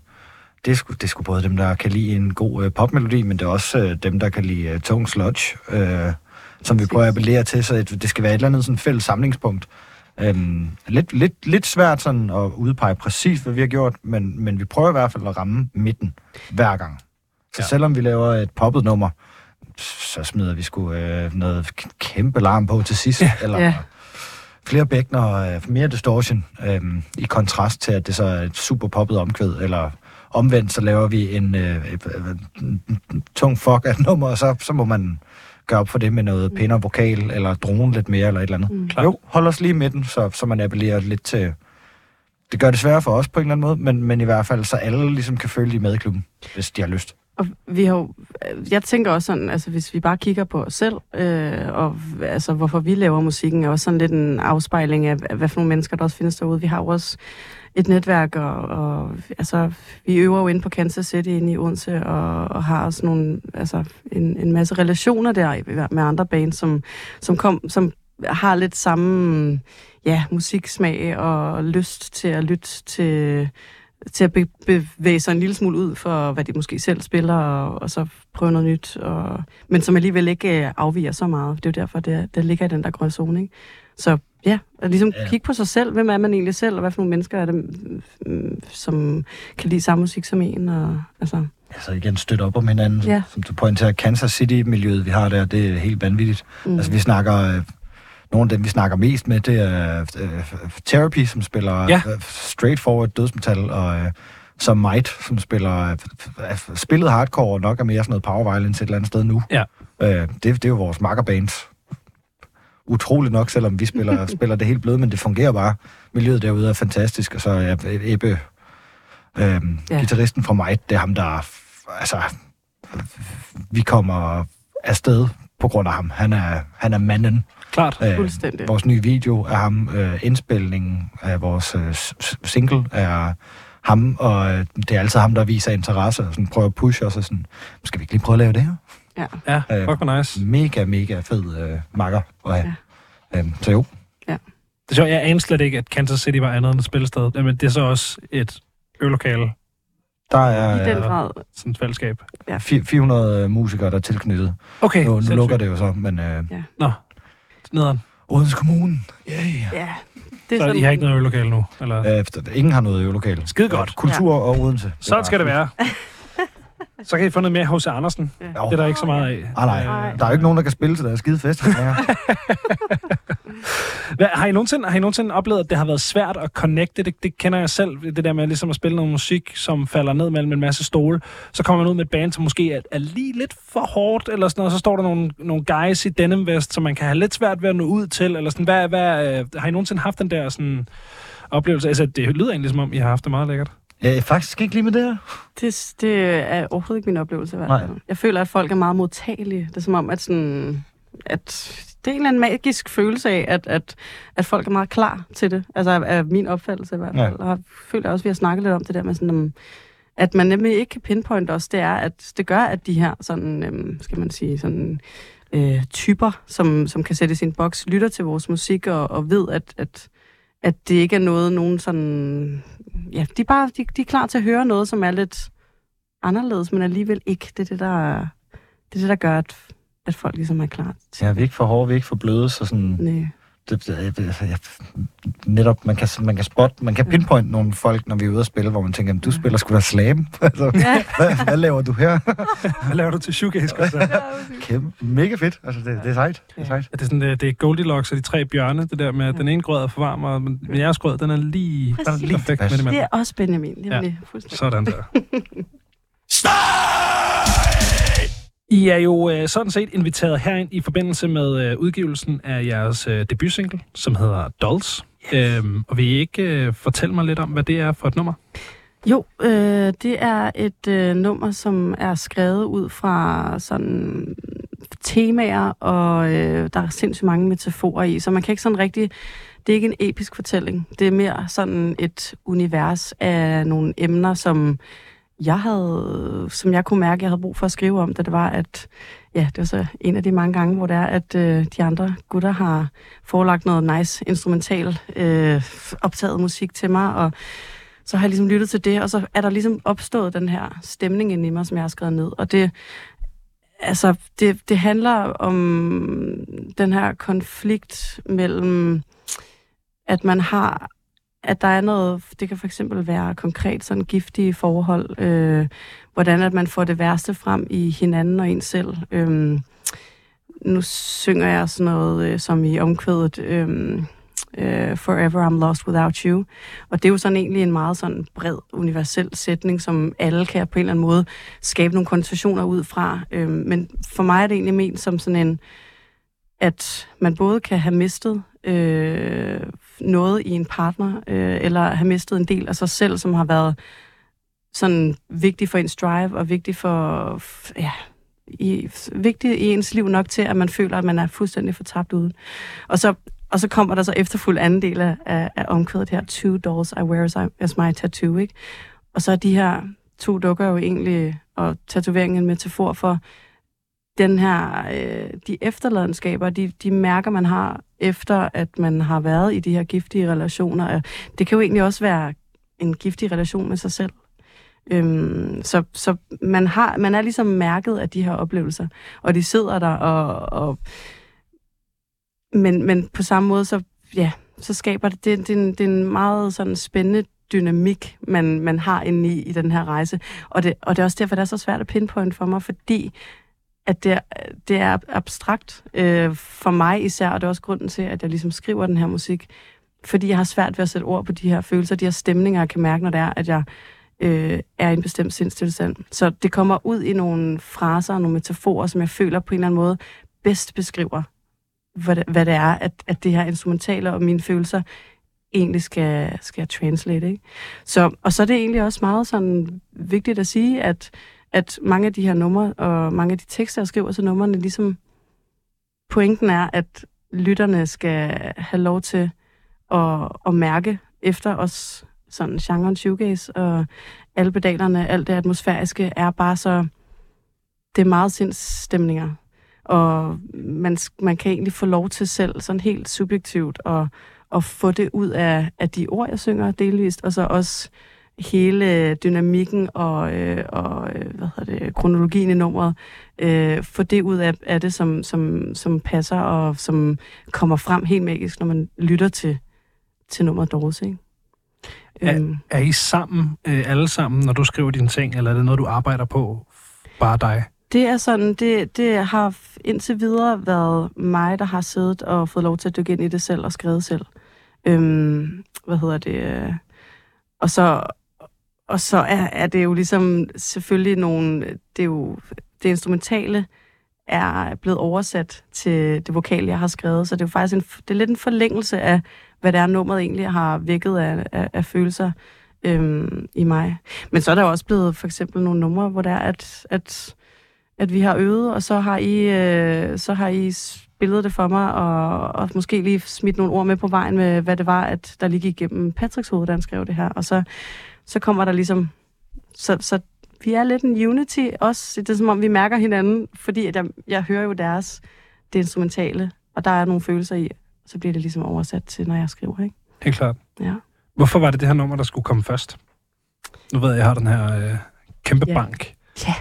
[SPEAKER 3] det er, sgu, det er sgu både dem, der kan lide en god øh, popmelodi, men det er også øh, dem, der kan lide øh, tung sludge, øh, som vi prøver at appellere til, så det, det skal være et eller andet sådan fælles samlingspunkt. Øhm, lidt, lidt, lidt svært sådan at udpege præcis, hvad vi har gjort, men, men vi prøver i hvert fald at ramme midten hver gang. Så
[SPEAKER 1] Ja.
[SPEAKER 3] selvom vi laver et poppet nummer, så smider vi sgu øh, noget kæmpe larm på til sidst, ja. eller
[SPEAKER 2] Ja.
[SPEAKER 3] flere bækkener, øh, mere distortion, øh, i kontrast til, at det så er et super poppet omkvæd, eller omvendt, så laver vi en øh, øh, øh, en tung fuck af et nummer, og så, så må man gøre op for det med noget pænere vokal, eller drone lidt mere, eller et eller andet.
[SPEAKER 2] Mm.
[SPEAKER 3] Jo, hold os lige i midten, så, så man appellerer lidt til... Det gør det sværere for os på en eller anden måde, men, men i hvert fald, så alle ligesom kan med i klubben, hvis de har lyst.
[SPEAKER 2] Og vi har jo, jeg tænker også sådan, altså hvis vi bare kigger på os selv, øh, og altså hvorfor vi laver musikken, er også sådan lidt en afspejling af, hvad for nogle mennesker, der også findes derude. Vi har jo også et netværk, og, og altså, vi øver jo inde på Kansas City inde i Odense, og, og har også nogle, altså, en, en masse relationer der med andre bands, som, som, kom, som har lidt samme ja, musiksmag og lyst til at lytte til, til at be- bevæge sig en lille smule ud for, hvad de måske selv spiller, og, og så prøve noget nyt, og, men som alligevel ikke øh, afviger så meget. Det er jo derfor, det, det ligger i den der grønne zone. Ikke? Så ja, at ligesom
[SPEAKER 3] Ja.
[SPEAKER 2] kigge på sig selv. Hvem er man egentlig selv, og hvad for nogle mennesker er det, som kan lide samme musik som en? Og, altså,
[SPEAKER 3] Altså igen, støtte op om hinanden,
[SPEAKER 2] Ja.
[SPEAKER 3] som du pointerer, Kansas City-miljøet, vi har der, det er helt vanvittigt.
[SPEAKER 2] mm.
[SPEAKER 3] Altså, vi snakker... Øh, nogle af dem, vi snakker mest med, det er øh, Therapy, som spiller
[SPEAKER 1] Ja.
[SPEAKER 3] ja. straightforward dødsmetal, og øh, så Might, som spiller øh, øh, spillet hardcore, og nok er mere sådan noget power violence et eller andet sted nu.
[SPEAKER 1] Ja.
[SPEAKER 3] Øh, det, det er jo vores makkerbands. Utroligt nok, selvom vi spiller, spiller det helt bløde, men det fungerer bare. Miljøet derude er fantastisk, og så er Ebbe, øh,
[SPEAKER 2] Ja.
[SPEAKER 3] gitarristen fra Might, det er ham, der... Altså, vi kommer afsted på grund af ham. Han er, han er manden.
[SPEAKER 1] Klart.
[SPEAKER 3] Øh,
[SPEAKER 2] fuldstændig.
[SPEAKER 3] vores nye video er ham. Øh, indspilningen af vores øh, single er ham, og øh, det er altid ham, der viser interesse og sådan, prøver at pushe os og sådan, skal vi ikke lige prøve at lave det her?
[SPEAKER 2] Ja.
[SPEAKER 1] Ja,
[SPEAKER 3] Øh,
[SPEAKER 1] fuck hvor nice.
[SPEAKER 3] Mega, mega fed øh, makker at have. Ja. Øhm, så jo,
[SPEAKER 1] Det er sjovt, jeg anede slet ikke, at Kansas City var andet end et spillested. Men det er så også et øvelokale,
[SPEAKER 3] der
[SPEAKER 2] I
[SPEAKER 3] er
[SPEAKER 2] den
[SPEAKER 3] øh,
[SPEAKER 2] grad.
[SPEAKER 1] sådan et fællesskab.
[SPEAKER 3] fi- 400 musikere, der er tilknyttet.
[SPEAKER 1] Okay,
[SPEAKER 3] Nu, nu lukker det jo så, men øh,
[SPEAKER 1] Nå, nederen.
[SPEAKER 3] Odense Kommune, yeah.
[SPEAKER 2] Ja, det er
[SPEAKER 1] Så
[SPEAKER 2] sådan,
[SPEAKER 1] I har ikke noget øvelokale nu? Eller?
[SPEAKER 3] Øh, ingen har noget øvelokale.
[SPEAKER 1] Skide godt.
[SPEAKER 3] Kultur ja. og Odense.
[SPEAKER 1] Sådan skal det være. Så kan I få noget mere H.C. Andersen.
[SPEAKER 3] Jo.
[SPEAKER 1] Det er der ikke så meget af.
[SPEAKER 3] Ah, nej.
[SPEAKER 2] Nej.
[SPEAKER 3] Der er jo ikke nogen, der kan spille til deres skide fest.
[SPEAKER 1] Hvad, har, I nogensinde, har I nogensinde oplevet, at det har været svært at connecte? Det, det kender jeg selv, det der med ligesom at spille noget musik, som falder ned mellem en masse stole. Så kommer man ud med et band, som måske er, er lige lidt for hårdt, eller sådan noget. Så står der nogle, nogle guys i denim vest, som man kan have lidt svært ved at nå ud til. Eller sådan. Hvad, hvad, øh, har I nogensinde haft den der sådan, oplevelse? Altså, det lyder egentlig, som om I har haft det meget lækkert.
[SPEAKER 3] Ja, faktisk ikke lige med det her.
[SPEAKER 2] Det, det er overhovedet ikke min oplevelse i hvert
[SPEAKER 3] Nej.
[SPEAKER 2] fald. Jeg føler, at folk er meget modtagelige. Det er som om, at, sådan, at det er en eller anden magisk følelse af, at, at, at folk er meget klar til det. Altså af min opfattelse i hvert fald.
[SPEAKER 3] Ja.
[SPEAKER 2] Og jeg føler også, at vi har snakket lidt om det der med sådan, om, at man nemlig ikke kan pinpointe os, det er, at det gør, at de her sådan, øhm, skal man sige, sådan øh, typer, som, som kan sætte i sin boks, lytter til vores musik og, og ved, at, at, at det ikke er noget, nogen sådan... Ja, de er, bare, de, de er klar til at høre noget, som er lidt anderledes, men alligevel ikke. Det er det, der, det, er det, der gør, at at folk ligesom er klar til
[SPEAKER 3] Ja, vi er ikke for hårde, vi er ikke for bløde, så sådan...
[SPEAKER 2] det.
[SPEAKER 3] Det, det, det, jeg, netop, man kan, man kan spot, man kan pinpoint nogle folk, når vi er ude at spille, hvor man tænker, du spiller sgu da slam. altså,
[SPEAKER 2] Ja.
[SPEAKER 3] hvad, hvad, laver du her?
[SPEAKER 1] Hvad laver du til shoegaze-koncert?
[SPEAKER 3] Kæmpe, mega fedt. Altså, det, det er sejt. Det er sejt.
[SPEAKER 1] Er det, sådan, det det er Goldilocks og de tre bjørne, det der med, at den ene grød er for varm, og men men jeres grød, den er lige, den er lige perfekt med det
[SPEAKER 2] Det
[SPEAKER 1] med.
[SPEAKER 2] er også Benjamin. Det er
[SPEAKER 1] Ja.
[SPEAKER 2] ja.
[SPEAKER 1] Sådan der. I er jo øh, sådan set inviteret herind i forbindelse med øh, udgivelsen af jeres øh, debutsingle, som hedder Dolls. Yes. Øhm, og vil I ikke øh, fortælle mig lidt om, hvad det er for et nummer?
[SPEAKER 2] Jo, øh, det er et øh, nummer, som er skrevet ud fra sådan temaer, og øh, der er sindssygt mange metaforer i, så man kan ikke sådan rigtig... Det er ikke en episk fortælling. Det er mere sådan et univers af nogle emner, som jeg havde, som jeg kunne mærke, jeg havde brug for at skrive om, da det var, at ja, det var så en af de mange gange, hvor det er, at øh, de andre gutter har forelagt noget nice instrumental øh, optaget musik til mig, og så har jeg ligesom lyttet til det, og så er der ligesom opstået den her stemning inde i mig, som jeg har skrevet ned. Og det, altså, det, det handler om den her konflikt mellem, at man har, at der er noget, det kan for eksempel være konkret sådan giftige forhold, øh, hvordan at man får det værste frem i hinanden og en selv. Øh, nu synger jeg sådan noget, øh, som i omkvædet, øh, øh, Forever I'm Lost Without You. Og det er jo sådan egentlig en meget sådan bred, universel sætning, som alle kan på en eller anden måde skabe nogle konnotationer ud fra. Øh, men for mig er det egentlig ment som sådan en, at man både kan have mistet øh, noget i en partner, øh, eller have mistet en del af sig selv, som har været sådan vigtig for ens drive, og vigtig for, ja, i, vigtig i ens liv nok til, at man føler, at man er fuldstændig fortabt uden. Og så, og så kommer der så efterfuld anden del af, af, af omkvædet her, Two dolls I wear as, I, as my tattoo, ikke? Og så er de her to dukker jo egentlig, og tatoveringen en metafor for den her, øh, de efterladenskaber, de, de mærker, man har efter, at man har været i de her giftige relationer. Det kan jo egentlig også være en giftig relation med sig selv. Øhm, så så man, har, man er ligesom mærket af de her oplevelser, og de sidder der, og, og men, men på samme måde, så, ja, så skaber det, det, det, er en, det er en meget sådan spændende dynamik, man, man har inde i, i den her rejse. Og det, og det er også derfor, det er så svært at pinpoint for mig, fordi at det, er- det er abstrakt øh, for mig især, og det er også grunden til, at jeg ligesom skriver den her musik, fordi jeg har svært ved at sætte ord på de her følelser, de her stemninger, jeg kan mærke, når det er, at jeg øh, er i en bestemt sindstilstand. Så det kommer ud i nogle fraser og nogle metaforer, som jeg føler på en eller anden måde bedst beskriver, hvad det, hvad det er, at, at det her instrumentale og mine følelser egentlig skal, skal translate. Ikke? Så, og så er det egentlig også meget sådan vigtigt at sige, at, at mange af de her numre og mange af de tekster, jeg skriver til numrene, ligesom pointen er, at lytterne skal have lov til at, at mærke efter os sådan genren shoegaze og alle pedalerne, alt det atmosfæriske er bare så, det er meget sindsstemninger. Og man, man kan egentlig få lov til selv, sådan helt subjektivt, at, at få det ud af, af de ord, jeg synger delvist, og så også hele dynamikken og, øh, og øh, hvad hedder det, kronologien i nummeret, øh, få det ud af, af det, som, som, som passer og som kommer frem helt magisk, når man lytter til, til nummeret Doris, ikke?
[SPEAKER 1] Ja.
[SPEAKER 2] Øhm,
[SPEAKER 1] Er I sammen, øh, alle sammen, når du skriver dine ting, eller er det noget, du arbejder på bare dig?
[SPEAKER 2] Det er sådan, det, det har indtil videre været mig, der har siddet og fået lov til at dykke ind i det selv og skrevet selv. Øhm, hvad hedder det? øh, Og så, og så er, er det jo ligesom selvfølgelig nogle, det er jo, det instrumentale er blevet oversat til det vokale, jeg har skrevet, så det er jo faktisk en, det er lidt en forlængelse af, hvad det er, nummeret egentlig har vækket af, af, af følelser øhm, i mig. Men så er der jo også blevet for eksempel nogle numre, hvor det er, at, at at vi har øvet, og så har I, øh, så har I spillet det for mig, og, og måske lige smidt nogle ord med på vejen med, hvad det var, at der lige gik igennem Patricks hoved, da han skrev det her. Og så, så kommer der ligesom... Så, så vi er lidt en unity også. Det er som om, vi mærker hinanden, fordi at jeg, jeg hører jo deres, det instrumentale, og der er nogle følelser i, så bliver det ligesom oversat til, når jeg skriver, ikke?
[SPEAKER 1] Helt klart.
[SPEAKER 2] Ja.
[SPEAKER 1] Hvorfor var det det her nummer, der skulle komme først? Nu ved jeg, jeg har den her øh, kæmpe
[SPEAKER 2] Ja.
[SPEAKER 1] bank.
[SPEAKER 2] Ja.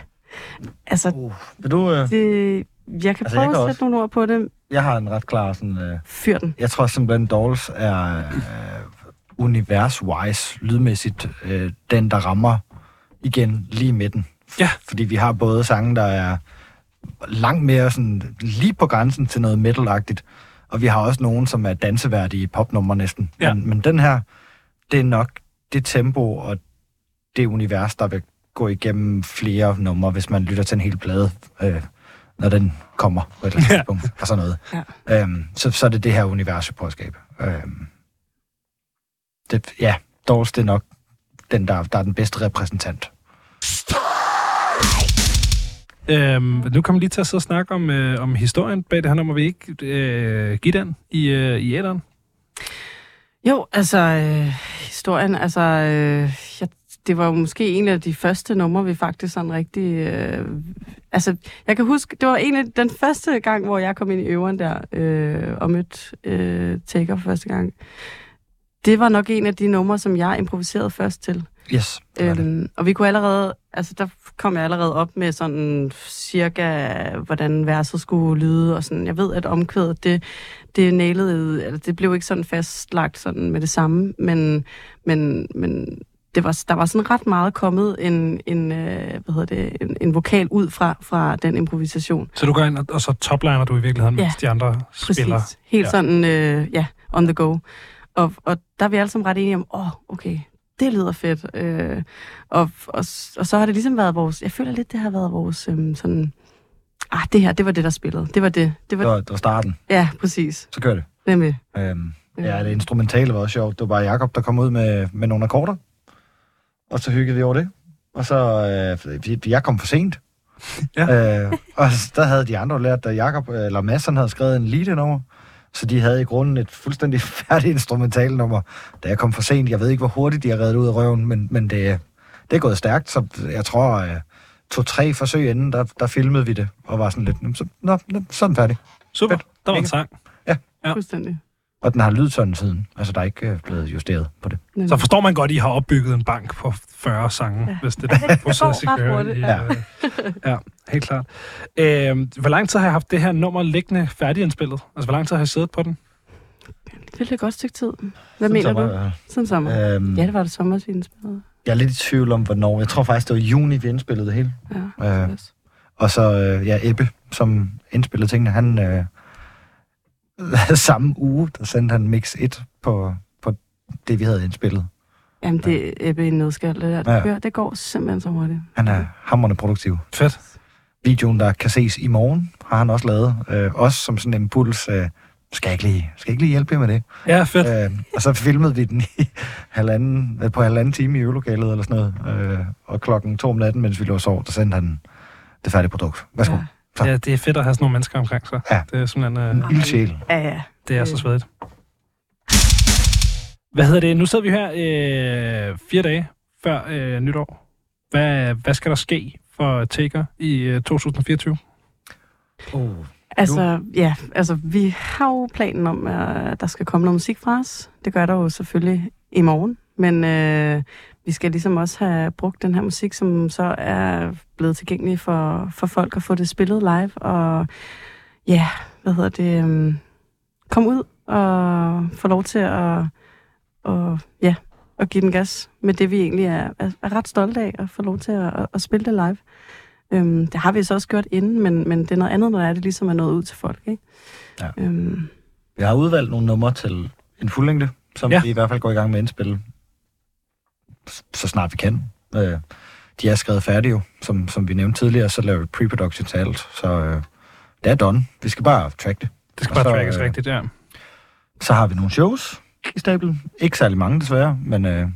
[SPEAKER 2] Altså,
[SPEAKER 3] Uh, vil du... Øh...
[SPEAKER 2] det, jeg kan
[SPEAKER 3] Altså,
[SPEAKER 2] prøve
[SPEAKER 3] jeg kan
[SPEAKER 2] at
[SPEAKER 3] også.
[SPEAKER 2] sætte nogle ord på det.
[SPEAKER 3] Jeg har en ret klar sådan... Øh,
[SPEAKER 2] Fyr den.
[SPEAKER 3] jeg tror simpelthen, Dolls er øh, univers-wise, lydmæssigt, øh, den, der rammer igen lige midten.
[SPEAKER 1] Ja.
[SPEAKER 3] Fordi vi har både sange, der er langt mere sådan, lige på grænsen til noget metal-agtigt, og vi har også nogen, som er danseværdige popnummer næsten.
[SPEAKER 1] Ja.
[SPEAKER 3] Men, men den her, det er nok det tempo og det univers, der vil gå igennem flere numre, hvis man lytter til en hel plade, øh, når den kommer på et eller andet
[SPEAKER 1] Ja.
[SPEAKER 3] tidspunkt, og sådan noget.
[SPEAKER 2] Ja.
[SPEAKER 3] Øhm, så, så er det det her univers, vi prøver at skabe. Øhm, det, ja, Dolls, det er nok den, der, der er den bedste repræsentant.
[SPEAKER 1] Øhm, nu kommer vi lige til at sidde og snakke om, øh, om historien bag det her nummer. Vil I ikke øh, give den i, øh, i æderen?
[SPEAKER 2] Jo, altså, øh, historien, altså, øh, jeg, det var jo måske en af de første numre, vi faktisk sådan rigtig... Øh, altså, jeg kan huske, det var en af den første gang, hvor jeg kom ind i øveren der, øh, og mødte øh, Taker for første gang. Det var nok en af de numre, som jeg improviserede først til.
[SPEAKER 3] Yes.
[SPEAKER 2] Øhm, og vi kunne allerede, altså der kom jeg allerede op med sådan cirka, hvordan verset skulle lyde, og sådan, jeg ved, at omkvædet, det, det nailede, eller det blev ikke sådan fastlagt sådan med det samme, men, men, men det var, der var sådan ret meget kommet en, en, øh, hvad hedder det, en, en vokal ud fra, fra den improvisation.
[SPEAKER 1] Så du går ind, og, og så topliner du i virkeligheden,
[SPEAKER 2] Ja,
[SPEAKER 1] mens de andre
[SPEAKER 2] Præcis.
[SPEAKER 1] spiller.
[SPEAKER 2] Helt
[SPEAKER 1] ja.
[SPEAKER 2] sådan, øh, ja, on the go. Og, og der er vi alle sammen ret enige om, åh, oh, okay, det lyder fedt. Øh, og, og, og så har det ligesom været vores, jeg føler lidt, det har været vores øhm, sådan, ah, det her, det var det, der spillede. Det var det. Det var,
[SPEAKER 3] Det var, det var starten.
[SPEAKER 2] ja, præcis.
[SPEAKER 3] Så kører det.
[SPEAKER 2] Nemlig.
[SPEAKER 3] Øhm, ja, det instrumentale var også sjovt. Det var bare Jacob der kom ud med, med nogle akkorder. Og så hyggede vi over det. Og så, øh, vi- jeg kom for sent.
[SPEAKER 1] Ja.
[SPEAKER 3] øh, og der havde de andre lært, at Jacob, eller Mads, han havde skrevet en lead over. Så de havde i grunden et fuldstændig færdigt instrumentalnummer. Da jeg kom for sent, jeg ved ikke, hvor hurtigt de har reddet ud af røven, men, men det, det er gået stærkt. Så jeg tror, øh, to-tre forsøg inden, der, der filmede vi det, og var sådan lidt, "Nå, så, nå, nå, så den færdig.
[SPEAKER 1] Super,
[SPEAKER 3] Fedt.
[SPEAKER 1] der var en sang. Ja.
[SPEAKER 2] Fuldstændig.
[SPEAKER 3] Og den har lydet sådan siden. Altså, der er ikke øh, blevet justeret på det.
[SPEAKER 2] Nemlig.
[SPEAKER 1] Så forstår man godt, at I har opbygget en bank på 40 sange, ja. hvis det er
[SPEAKER 2] Ja,
[SPEAKER 1] den proces, I kører i.
[SPEAKER 3] ja.
[SPEAKER 1] øh, ja, helt klart. Øh, hvor lang tid har jeg haft det her nummer liggende færdigindspillet? Altså, hvor lang tid har jeg siddet på den?
[SPEAKER 2] Det er et godt stykke tid. Hvad mener du?
[SPEAKER 3] du?
[SPEAKER 2] Siden sommer.
[SPEAKER 3] Øhm,
[SPEAKER 2] Ja, det var det sommer, vi indspillede.
[SPEAKER 3] Jeg er lidt i tvivl om, hvornår. Jeg tror faktisk, det var juni, vi indspillede det hele.
[SPEAKER 2] Ja,
[SPEAKER 3] Øh. Og så, øh, ja, Ebbe, som indspillede tingene, han øh, samme uge, der sendte han mix 1 på, på det, vi havde indspillet.
[SPEAKER 2] Jamen, det er Ebbe en nødskal, det der. Det,
[SPEAKER 3] Ja.
[SPEAKER 2] kører, det går simpelthen så hurtigt.
[SPEAKER 3] Han er hammerende produktiv.
[SPEAKER 1] Fedt.
[SPEAKER 3] Videoen, der kan ses i morgen, har han også lavet. Øh, også som sådan en impuls. Øh, skal, jeg ikke lige, skal jeg ikke lige hjælpe jer med det?
[SPEAKER 1] Ja, fedt.
[SPEAKER 3] Øh, og så filmede vi den i halvanden, øh, på halvanden time i øvelokalet eller sådan noget. Øh, og klokken to om natten, mens vi lå og sov, der sendte han det færdige produkt. Værsgo.
[SPEAKER 2] Ja.
[SPEAKER 3] Så.
[SPEAKER 1] Ja, det er fedt at have sådan nogle mennesker omkring sig.
[SPEAKER 3] Ja.
[SPEAKER 1] Det er simpelthen...
[SPEAKER 3] En
[SPEAKER 1] Øh,
[SPEAKER 3] ildsjæl.
[SPEAKER 2] Ja, ja.
[SPEAKER 1] det er så
[SPEAKER 2] Øh.
[SPEAKER 1] svedigt. Hvad hedder det? Nu sidder vi her øh, fire dage før øh, nytår. Hvad, hvad skal der ske for Taker i øh, 2024?
[SPEAKER 3] Oh.
[SPEAKER 2] Altså, ja, altså, vi har jo planen om, at der skal komme noget musik fra os. Det gør der jo selvfølgelig i morgen. Men øh, vi skal ligesom også have brugt den her musik, som så er blevet tilgængelig for, for folk at få det spillet live. Og ja, hvad hedder det? Um, kom ud og få lov til at, og, ja, at give den gas med det, vi egentlig er, er, er ret stolte af, at få lov til at, at, at spille det live. Øhm, det har vi så også gjort inden, men, men det er noget andet, når det er, det ligesom er nået ud til folk. Ikke?
[SPEAKER 3] Ja.
[SPEAKER 2] Øhm,
[SPEAKER 3] Vi har udvalgt nogle numre til en fuldlængde, som
[SPEAKER 1] Ja.
[SPEAKER 3] vi i hvert fald går i gang med at indspille, så snart vi kan. Øh, de er skrevet færdige jo, som, som vi nævnte tidligere, så laver vi pre-production til alt, så øh, det er done. Vi skal bare track det.
[SPEAKER 1] Det skal
[SPEAKER 3] Og
[SPEAKER 1] bare
[SPEAKER 3] så,
[SPEAKER 1] trackes
[SPEAKER 3] øh,
[SPEAKER 1] rigtigt, ja.
[SPEAKER 3] Så har vi nogle shows i stablen. Ikke særlig mange desværre, men øh,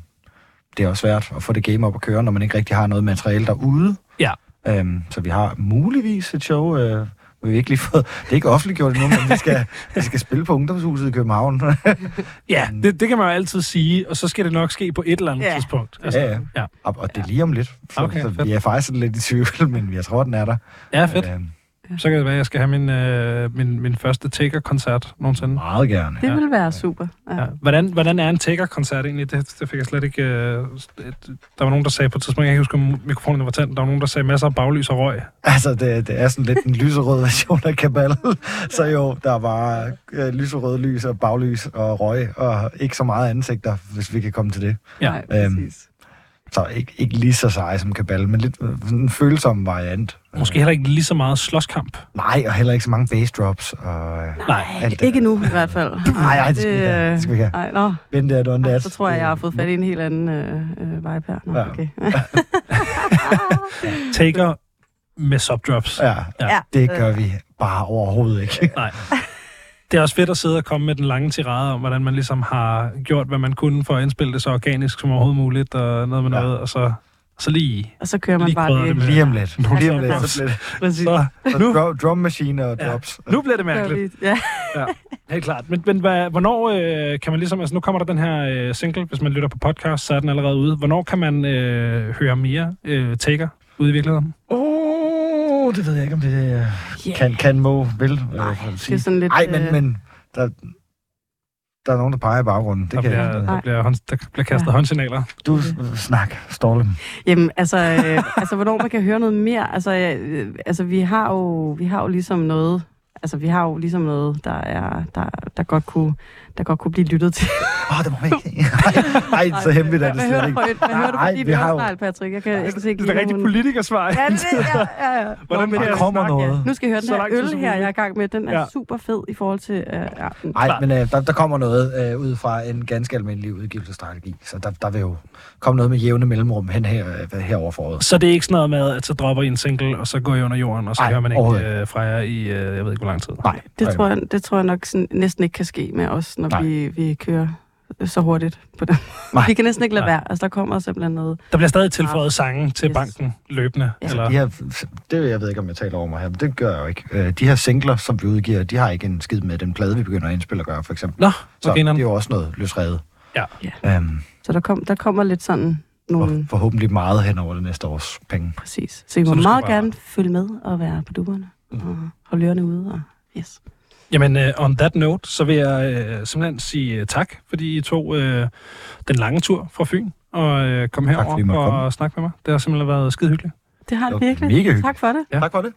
[SPEAKER 3] det er også svært at få det game op at køre, når man ikke rigtig har noget materiale derude.
[SPEAKER 1] Ja.
[SPEAKER 3] Øhm, så vi har muligvis et show, øh, vi har ikke lige fået, det er ikke offentliggjort endnu, men vi skal, vi skal spille på Ungdomshuset i København.
[SPEAKER 1] Ja, det, det kan man jo altid sige, og så skal det nok ske på et eller andet
[SPEAKER 2] Ja.
[SPEAKER 1] tidspunkt.
[SPEAKER 3] Ja, ja.
[SPEAKER 1] ja.
[SPEAKER 3] Og, og det er lige om lidt. Så,
[SPEAKER 1] Okay,
[SPEAKER 3] så
[SPEAKER 1] fedt.
[SPEAKER 3] vi er faktisk lidt i tvivl, men jeg tror, den er der.
[SPEAKER 1] Ja, fedt.
[SPEAKER 3] Øhm,
[SPEAKER 1] Så kan det være, at jeg skal have min, øh, min, min første Taker-koncert nogensinde.
[SPEAKER 3] Meget gerne.
[SPEAKER 2] Det
[SPEAKER 1] Ja.
[SPEAKER 2] vil være super. Ja.
[SPEAKER 1] Ja. Hvordan, hvordan er en Taker-koncert egentlig? Det, det fik jeg slet ikke... Øh, der var nogen, der sagde på et tidspunkt, jeg kan ikke huske, om mikrofonen var tændt, der var nogen, der sagde masser af baglys og røg.
[SPEAKER 3] Altså, det, det er sådan lidt en lyserød version af kabal. Så jo, der er bare øh, lyserød lys og baglys og røg, og ikke så meget ansigter, hvis vi kan komme til det.
[SPEAKER 1] Ja.
[SPEAKER 2] Nej,
[SPEAKER 3] Øhm,
[SPEAKER 2] præcis.
[SPEAKER 3] Så ikke, ikke lige så sej som kabal, men lidt øh, sådan en følsom variant.
[SPEAKER 1] Måske heller ikke lige så meget slåskamp.
[SPEAKER 3] Nej, og heller ikke så mange bass drops. Og, øh,
[SPEAKER 1] Nej.
[SPEAKER 3] alt det.
[SPEAKER 2] Ikke nu i hvert fald.
[SPEAKER 3] Nej, nej, det skal vi ikke have.
[SPEAKER 2] øh,
[SPEAKER 3] Det skal vi ikke
[SPEAKER 2] Nej, nå.
[SPEAKER 3] Been there, done that.
[SPEAKER 2] Så tror jeg, jeg har fået fat i en helt anden øh, øh, vibe her. Nå,
[SPEAKER 3] Ja.
[SPEAKER 2] okay.
[SPEAKER 1] Taker med subdrops.
[SPEAKER 3] Ja,
[SPEAKER 2] ja.
[SPEAKER 3] det gør vi bare overhovedet ikke.
[SPEAKER 1] Nej. Det er også fedt at sidde og komme med den lange tirade om, hvordan man ligesom har gjort, hvad man kunne for at indspille det så organisk som overhovedet muligt, og noget med
[SPEAKER 3] Ja.
[SPEAKER 1] noget, og så, så lige...
[SPEAKER 2] Og så kører man
[SPEAKER 1] Lige
[SPEAKER 2] bare
[SPEAKER 1] med-
[SPEAKER 3] Lige om lidt.
[SPEAKER 1] Nogle
[SPEAKER 3] Lige om lidt. Så bliver det
[SPEAKER 2] Præcis.
[SPEAKER 1] Så nu,
[SPEAKER 3] drum, drum machine og
[SPEAKER 1] Ja.
[SPEAKER 3] drops.
[SPEAKER 1] nu bliver det mærkeligt.
[SPEAKER 2] vi- Ja.
[SPEAKER 1] Helt klart. Men, men hvad, hvornår øh, kan man ligesom... Altså nu kommer der den her øh, single, hvis man lytter på podcast, så er den allerede ude. Hvornår kan man øh, høre mere øh, Taker ude i virkeligheden?
[SPEAKER 3] Oh, det ved jeg ikke, om det øh,
[SPEAKER 2] Ja.
[SPEAKER 3] kan, kan, må, vil.
[SPEAKER 2] Nej,
[SPEAKER 3] øh,
[SPEAKER 2] det er sådan lidt...
[SPEAKER 3] Nej, men,
[SPEAKER 2] øh,
[SPEAKER 3] men der, der er nogen, der peger i baggrunden. Det
[SPEAKER 1] Der
[SPEAKER 3] kan
[SPEAKER 1] bliver,
[SPEAKER 3] jeg.
[SPEAKER 1] der, bliver, hånd, der bliver kastet
[SPEAKER 2] Ja.
[SPEAKER 1] håndsignaler.
[SPEAKER 3] Du øh, snak, Storlem.
[SPEAKER 2] Jamen, altså, øh, altså, hvornår man kan høre noget mere? Altså, øh, altså vi, har jo, vi har jo ligesom noget... Altså, vi har jo ligesom noget, der, er, der, der, godt, kunne, der godt kunne blive lyttet til.
[SPEAKER 3] Åh, oh, det må man ikke. Nej, så hemmeligt er det slet
[SPEAKER 2] hører du
[SPEAKER 3] ikke.
[SPEAKER 2] Hvad hører du
[SPEAKER 3] Nej,
[SPEAKER 2] for
[SPEAKER 3] vi har jo-
[SPEAKER 2] Patrick? Jeg kan, jeg kan se,
[SPEAKER 1] Det er rigtig
[SPEAKER 2] hun-
[SPEAKER 1] politikersvar.
[SPEAKER 2] Ja, det er det. Ja, ja.
[SPEAKER 1] Hvordan
[SPEAKER 2] Nå,
[SPEAKER 1] vil
[SPEAKER 2] men-
[SPEAKER 1] jeg
[SPEAKER 3] Der kommer
[SPEAKER 1] snakke?
[SPEAKER 3] noget.
[SPEAKER 2] Nu skal jeg høre den her øl her, jeg er i gang med. Den er
[SPEAKER 1] Ja.
[SPEAKER 2] super fed i forhold til... Uh, ja, den.
[SPEAKER 3] Nej, men øh, der, der kommer noget øh, ud fra en ganske almindelig udgivelsesstrategi. Så der, der vil jo komme noget med jævne mellemrum hen her, øh, herover for året.
[SPEAKER 1] Så det er ikke sådan noget med, at så dropper I en single, og så går I under jorden, og så
[SPEAKER 3] Nej,
[SPEAKER 1] hører man ikke øh, fra jer i, øh, jeg ved ikke, hvor lang tid.
[SPEAKER 3] Nej,
[SPEAKER 2] Det tror, jeg, det tror jeg nok sådan, næsten ikke kan ske med os, når
[SPEAKER 3] Nej.
[SPEAKER 2] vi, vi kører så hurtigt på den.
[SPEAKER 3] Nej.
[SPEAKER 2] Vi kan næsten ikke lade
[SPEAKER 1] Nej.
[SPEAKER 2] være. Altså, der kommer simpelthen noget.
[SPEAKER 1] Der bliver stadig tilføjet sange til
[SPEAKER 2] Yes.
[SPEAKER 1] banken løbende.
[SPEAKER 2] Ja.
[SPEAKER 1] Eller?
[SPEAKER 3] De her, det jeg ved ikke, om jeg taler over mig her, men det gør jeg jo ikke. Øh, De her singler, som vi udgiver, de har ikke en skid med den plade, vi begynder at indspille at gøre, for eksempel.
[SPEAKER 1] Nå,
[SPEAKER 3] Så det er jo også noget løsredet.
[SPEAKER 1] Ja.
[SPEAKER 2] Ja.
[SPEAKER 3] Øhm,
[SPEAKER 2] Så der, kom, der kommer lidt sådan nogle...
[SPEAKER 3] og forhåbentlig meget hen over det næste års penge.
[SPEAKER 2] Præcis. Så I må meget
[SPEAKER 1] bare-
[SPEAKER 2] gerne følge med og være på duerne.
[SPEAKER 3] Mm.
[SPEAKER 2] Og holde ørerne ude. Og, yes.
[SPEAKER 1] Jamen, uh, on that note, så vil jeg uh, simpelthen sige uh, tak, fordi I tog uh, den lange tur fra Fyn og uh, kom herover og
[SPEAKER 3] komme.
[SPEAKER 1] snakke med mig. Det har simpelthen været skide hyggeligt.
[SPEAKER 2] Det har
[SPEAKER 3] Det
[SPEAKER 2] virkelig.
[SPEAKER 3] mega hyggeligt.
[SPEAKER 2] Tak for det.
[SPEAKER 1] Ja.
[SPEAKER 3] Tak for det.